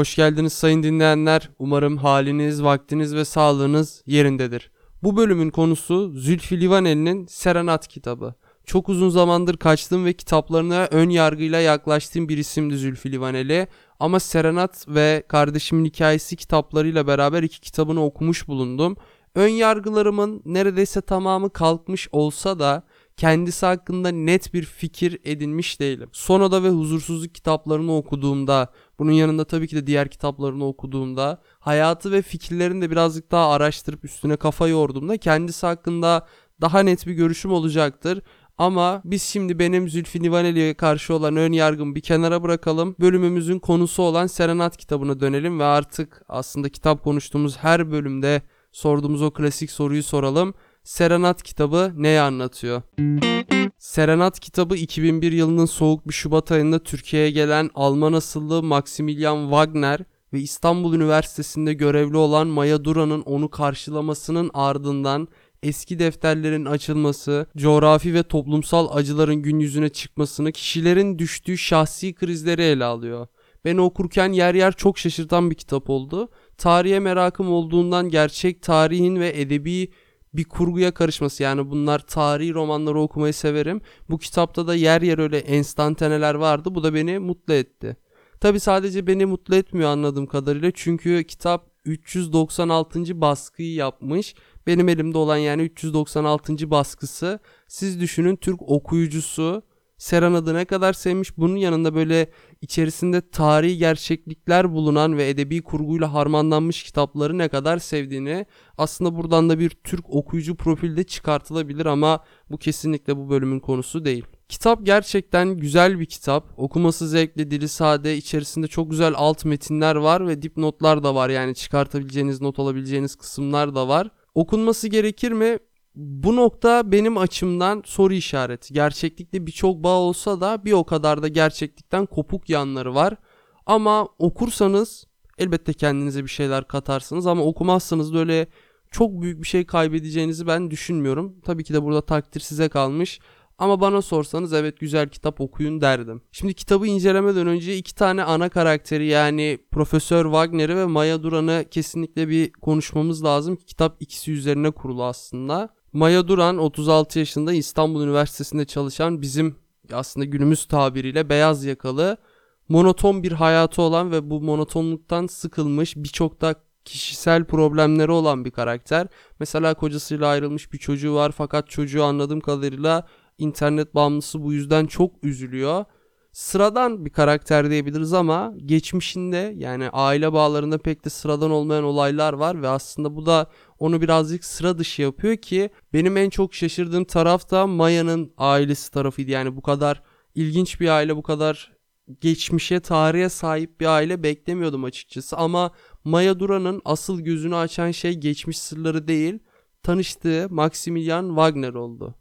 Hoş geldiniz sayın dinleyenler. Umarım haliniz, vaktiniz ve sağlığınız yerindedir. Bu bölümün konusu Zülfü Livaneli'nin Serenat kitabı. Çok uzun zamandır kaçtığım ve kitaplarına ön yargıyla yaklaştığım bir isimdi Zülfü Livaneli. Ama Serenat ve Kardeşimin Hikayesi kitaplarıyla beraber iki kitabını okumuş bulundum. Ön yargılarımın neredeyse tamamı kalkmış olsa da kendisi hakkında net bir fikir edinmiş değilim. Sonada ve Huzursuzluk kitaplarını okuduğumda, bunun yanında tabii ki de diğer kitaplarını okuduğumda, hayatı ve fikirlerini de birazcık daha araştırıp üstüne kafa yorduğumda kendisi hakkında daha net bir görüşüm olacaktır. Ama biz şimdi benim Zülfü Livaneli'ye karşı olan ön yargımı bir kenara bırakalım. Bölümümüzün konusu olan Serenat kitabına dönelim ve artık aslında kitap konuştuğumuz her bölümde sorduğumuz o klasik soruyu soralım. Serenat kitabı neyi anlatıyor? Serenat kitabı 2001 yılının soğuk bir Şubat ayında Türkiye'ye gelen Alman asıllı Maximilian Wagner ve İstanbul Üniversitesi'nde görevli olan Maya Duran'ın onu karşılamasının ardından eski defterlerin açılması, coğrafi ve toplumsal acıların gün yüzüne çıkmasını, kişilerin düştüğü şahsi krizleri ele alıyor. Beni okurken yer yer çok şaşırtan bir kitap oldu. Tarihe merakım olduğundan gerçek tarihin ve edebi bir kurguya karışması yani bunlar tarihi romanları okumayı severim. Bu kitapta da yer yer öyle enstantaneler vardı. Bu da beni mutlu etti. Tabi sadece beni mutlu etmiyor anladığım kadarıyla çünkü kitap 396. baskıyı yapmış. Benim elimde olan yani 396. baskısı. Siz düşünün Türk okuyucusu Serenad'ı ne kadar sevmiş. Bunun yanında böyle içerisinde tarihi gerçeklikler bulunan ve edebi kurguyla harmanlanmış kitapları ne kadar sevdiğini aslında buradan da bir Türk okuyucu profilde çıkartılabilir ama bu kesinlikle bu bölümün konusu değil. Kitap gerçekten güzel bir kitap. Okuması zevkli, dili sade, içerisinde çok güzel alt metinler var ve dipnotlar da var. Yani çıkartabileceğiniz, not alabileceğiniz kısımlar da var. Okunması gerekir mi? Bu nokta benim açımdan soru işareti. Gerçeklikte birçok bağ olsa da bir o kadar da gerçeklikten kopuk yanları var. Ama okursanız elbette kendinize bir şeyler katarsınız ama okumazsanız da öyle çok büyük bir şey kaybedeceğinizi ben düşünmüyorum. Tabii ki de burada takdir size kalmış. Ama bana sorsanız evet güzel kitap okuyun derdim. Şimdi kitabı incelemeden önce iki tane ana karakteri yani Profesör Wagner'i ve Maya Duran'ı kesinlikle bir konuşmamız lazım. Kitap ikisi üzerine kurulu aslında. Maya Duran 36 yaşında İstanbul Üniversitesi'nde çalışan bizim aslında günümüz tabiriyle beyaz yakalı monoton bir hayatı olan ve bu monotonluktan sıkılmış birçok da kişisel problemleri olan bir karakter. Mesela kocasıyla ayrılmış bir çocuğu var fakat çocuğu anladığım kadarıyla internet bağımlısı bu yüzden çok üzülüyor. Sıradan bir karakter diyebiliriz ama geçmişinde yani aile bağlarında pek de sıradan olmayan olaylar var ve aslında bu da onu birazcık sıra dışı yapıyor ki benim en çok şaşırdığım taraf da Maya'nın ailesi tarafıydı. Yani bu kadar ilginç bir aile, bu kadar geçmişe, tarihe sahip bir aile beklemiyordum açıkçası ama Maya Duran'ın asıl gözünü açan şey geçmiş sırları değil, tanıştığı Maximilian Wagner oldu.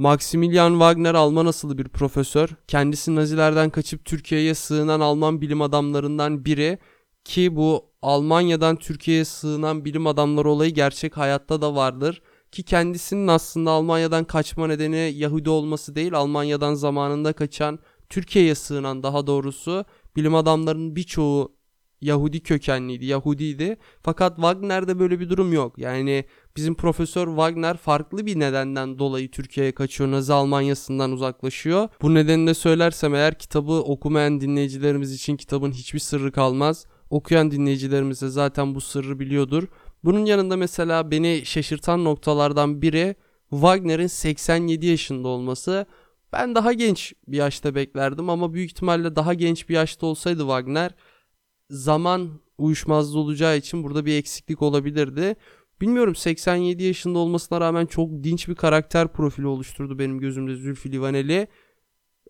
Maximilian Wagner Alman asıllı bir profesör. Kendisi Nazilerden kaçıp Türkiye'ye sığınan Alman bilim adamlarından biri ki bu Almanya'dan Türkiye'ye sığınan bilim adamları olayı gerçek hayatta da vardır. Ki kendisinin aslında Almanya'dan kaçma nedeni Yahudi olması değil Almanya'dan zamanında kaçan Türkiye'ye sığınan daha doğrusu bilim adamlarının birçoğu Yahudi kökenliydi, Yahudiydi. Fakat Wagner'de böyle bir durum yok. Yani bizim Profesör Wagner farklı bir nedenden dolayı Türkiye'ye kaçıyor. Nazi Almanya'sından uzaklaşıyor. Bu nedenini de söylersem eğer kitabı okumayan dinleyicilerimiz için kitabın hiçbir sırrı kalmaz. Okuyan dinleyicilerimiz de zaten bu sırrı biliyordur. Bunun yanında mesela beni şaşırtan noktalardan biri Wagner'in 87 yaşında olması. Ben daha genç bir yaşta beklerdim ama büyük ihtimalle daha genç bir yaşta olsaydı Wagner zaman uyuşmazlığı olacağı için burada bir eksiklik olabilirdi. Bilmiyorum 87 yaşında olmasına rağmen çok dinç bir karakter profili oluşturdu benim gözümde Zülfü Livaneli.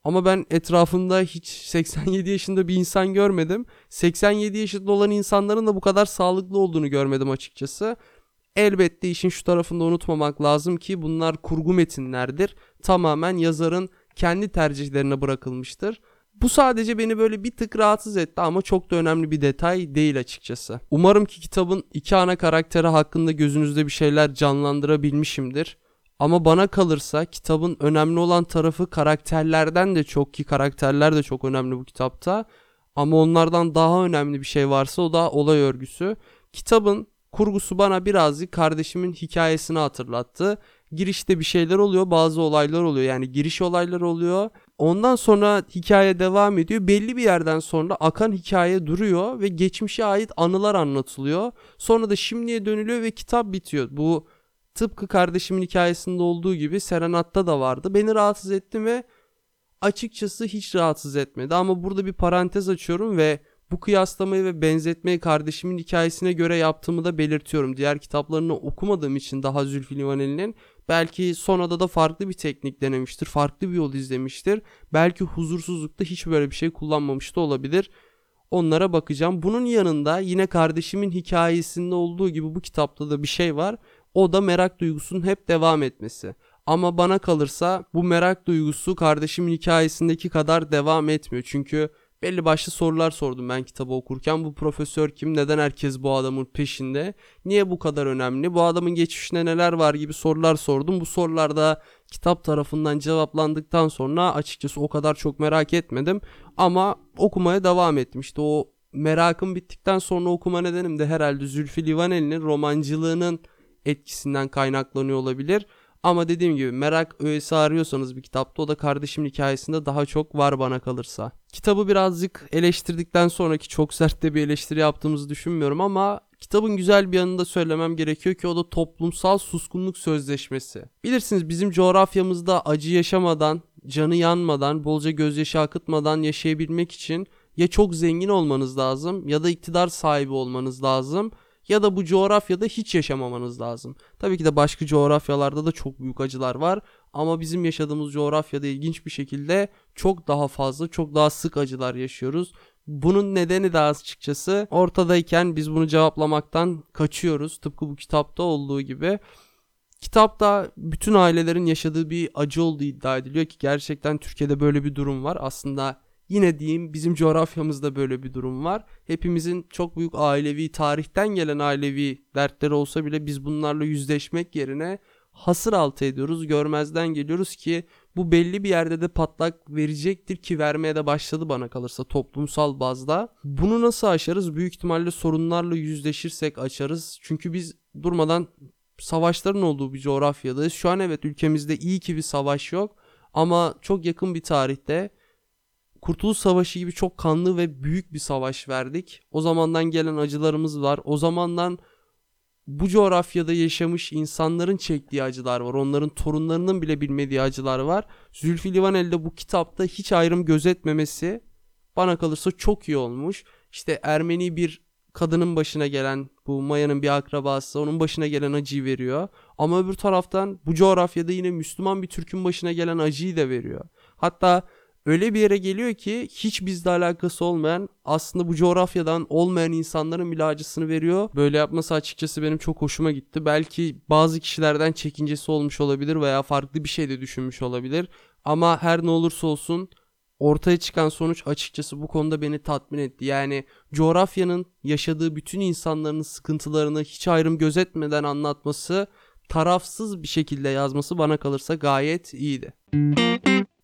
Ama ben etrafında hiç 87 yaşında bir insan görmedim. 87 yaşında olan insanların da bu kadar sağlıklı olduğunu görmedim açıkçası. Elbette işin şu tarafında unutmamak lazım ki bunlar kurgu metinlerdir. Tamamen yazarın kendi tercihlerine bırakılmıştır. Bu sadece beni böyle bir tık rahatsız etti ama çok da önemli bir detay değil açıkçası. Umarım ki kitabın iki ana karakteri hakkında gözünüzde bir şeyler canlandırabilmişimdir. Ama bana kalırsa kitabın önemli olan tarafı karakterlerden de çok ki karakterler de çok önemli bu kitapta. Ama onlardan daha önemli bir şey varsa o da olay örgüsü. Kitabın kurgusu bana birazcık kardeşimin hikayesini hatırlattı. Girişte bir şeyler oluyor, bazı olaylar oluyor. Yani giriş olayları oluyor. Ondan sonra hikaye devam ediyor. Belli bir yerden sonra akan hikaye duruyor ve geçmişe ait anılar anlatılıyor. Sonra da şimdiye dönülüyor ve kitap bitiyor. Bu tıpkı kardeşimin hikayesinde olduğu gibi Serenat'ta da vardı. Beni rahatsız etti ve açıkçası hiç rahatsız etmedi. Ama burada bir parantez açıyorum ve bu kıyaslamayı ve benzetmeyi kardeşimin hikayesine göre yaptığımı da belirtiyorum. Diğer kitaplarını okumadığım için daha Zülfü Livaneli'nin belki sonrada da farklı bir teknik denemiştir. Farklı bir yol izlemiştir. Belki huzursuzlukta hiç böyle bir şey kullanmamış da olabilir. Onlara bakacağım. Bunun yanında yine kardeşimin hikayesinde olduğu gibi bu kitapta da bir şey var. O da merak duygusunun hep devam etmesi. Ama bana kalırsa bu merak duygusu kardeşimin hikayesindeki kadar devam etmiyor. Çünkü belli başlı sorular sordum ben kitabı okurken. Bu profesör kim? Neden herkes bu adamın peşinde? Niye bu kadar önemli? Bu adamın geçmişinde neler var gibi sorular sordum. Bu sorularda kitap tarafından cevaplandıktan sonra açıkçası o kadar çok merak etmedim. Ama okumaya devam ettim. İşte o merakım bittikten sonra okuma nedenim de herhalde Zülfü Livaneli'nin romancılığının etkisinden kaynaklanıyor olabilir. Ama dediğim gibi merak öğesi arıyorsanız bir kitapta o da kardeşimin hikayesinde daha çok var bana kalırsa. Kitabı birazcık eleştirdikten sonraki çok sert de bir eleştiri yaptığımızı düşünmüyorum ama kitabın güzel bir yanını da söylemem gerekiyor ki o da toplumsal suskunluk sözleşmesi. Bilirsiniz bizim coğrafyamızda acı yaşamadan, canı yanmadan, bolca gözyaşı akıtmadan yaşayabilmek için ya çok zengin olmanız lazım ya da iktidar sahibi olmanız lazım ya da bu coğrafyada hiç yaşamamanız lazım. Tabii ki de başka coğrafyalarda da çok büyük acılar var ama bizim yaşadığımız coğrafyada ilginç bir şekilde çok daha fazla, çok daha sık acılar yaşıyoruz. Bunun nedeni de açıkçası ortadayken biz bunu cevaplamaktan kaçıyoruz. Tıpkı bu kitapta olduğu gibi. Kitapta bütün ailelerin yaşadığı bir acı olduğu iddia ediliyor ki gerçekten Türkiye'de böyle bir durum var. Aslında Yine diyeyim bizim coğrafyamızda böyle bir durum var. Hepimizin çok büyük ailevi tarihten gelen ailevi dertleri olsa bile biz bunlarla yüzleşmek yerine hasır altı ediyoruz. Görmezden geliyoruz ki bu belli bir yerde de patlak verecektir ki vermeye de başladı bana kalırsa toplumsal bazda. Bunu nasıl aşarız? Büyük ihtimalle sorunlarla yüzleşirsek açarız. Çünkü biz durmadan savaşların olduğu bir coğrafyadayız. Şu an evet ülkemizde iyi ki bir savaş yok ama çok yakın bir tarihte Kurtuluş Savaşı gibi çok kanlı ve büyük bir savaş verdik. O zamandan gelen acılarımız var. O zamandan bu coğrafyada yaşamış insanların çektiği acılar var. Onların torunlarının bile bilmediği acılar var. Zülfü Livaneli bu kitapta hiç ayrım gözetmemesi bana kalırsa çok iyi olmuş. İşte Ermeni bir kadının başına gelen bu Maya'nın bir akrabası onun başına gelen acıyı veriyor. Ama öbür taraftan bu coğrafyada yine Müslüman bir Türk'ün başına gelen acıyı da veriyor. Hatta öyle bir yere geliyor ki hiç bizle alakası olmayan aslında bu coğrafyadan olmayan insanların bile acısını veriyor. Böyle yapması açıkçası benim çok hoşuma gitti. Belki bazı kişilerden çekincesi olmuş olabilir veya farklı bir şey de düşünmüş olabilir. Ama her ne olursa olsun ortaya çıkan sonuç açıkçası bu konuda beni tatmin etti. Yani coğrafyanın yaşadığı bütün insanların sıkıntılarını hiç ayrım gözetmeden anlatması, tarafsız bir şekilde yazması bana kalırsa gayet iyiydi.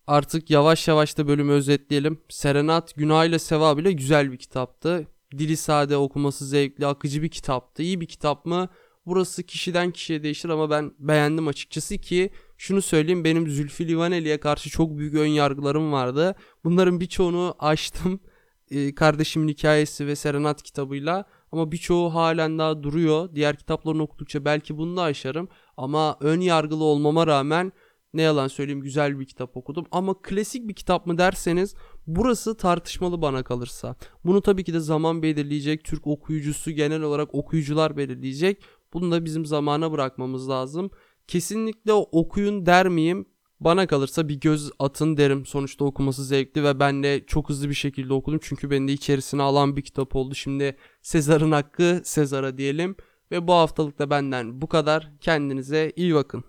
Artık yavaş yavaş da bölümü özetleyelim. Serenat Günah ile Seva bile güzel bir kitaptı. Dili sade, okuması zevkli, akıcı bir kitaptı. İyi bir kitap mı? Burası kişiden kişiye değişir ama ben beğendim açıkçası ki şunu söyleyeyim benim Zülfü Livaneli'ye karşı çok büyük ön yargılarım vardı. Bunların birçoğunu açtım. Ee, kardeşimin hikayesi ve Serenat kitabıyla ama birçoğu halen daha duruyor. Diğer kitaplarını okudukça belki bunu da aşarım ama ön yargılı olmama rağmen ne yalan söyleyeyim güzel bir kitap okudum ama klasik bir kitap mı derseniz burası tartışmalı bana kalırsa. Bunu tabii ki de zaman belirleyecek. Türk okuyucusu genel olarak okuyucular belirleyecek. Bunu da bizim zamana bırakmamız lazım. Kesinlikle okuyun der miyim? Bana kalırsa bir göz atın derim. Sonuçta okuması zevkli ve ben de çok hızlı bir şekilde okudum. Çünkü beni de içerisine alan bir kitap oldu. Şimdi Sezar'ın hakkı Sezar'a diyelim. Ve bu haftalık da benden bu kadar. Kendinize iyi bakın.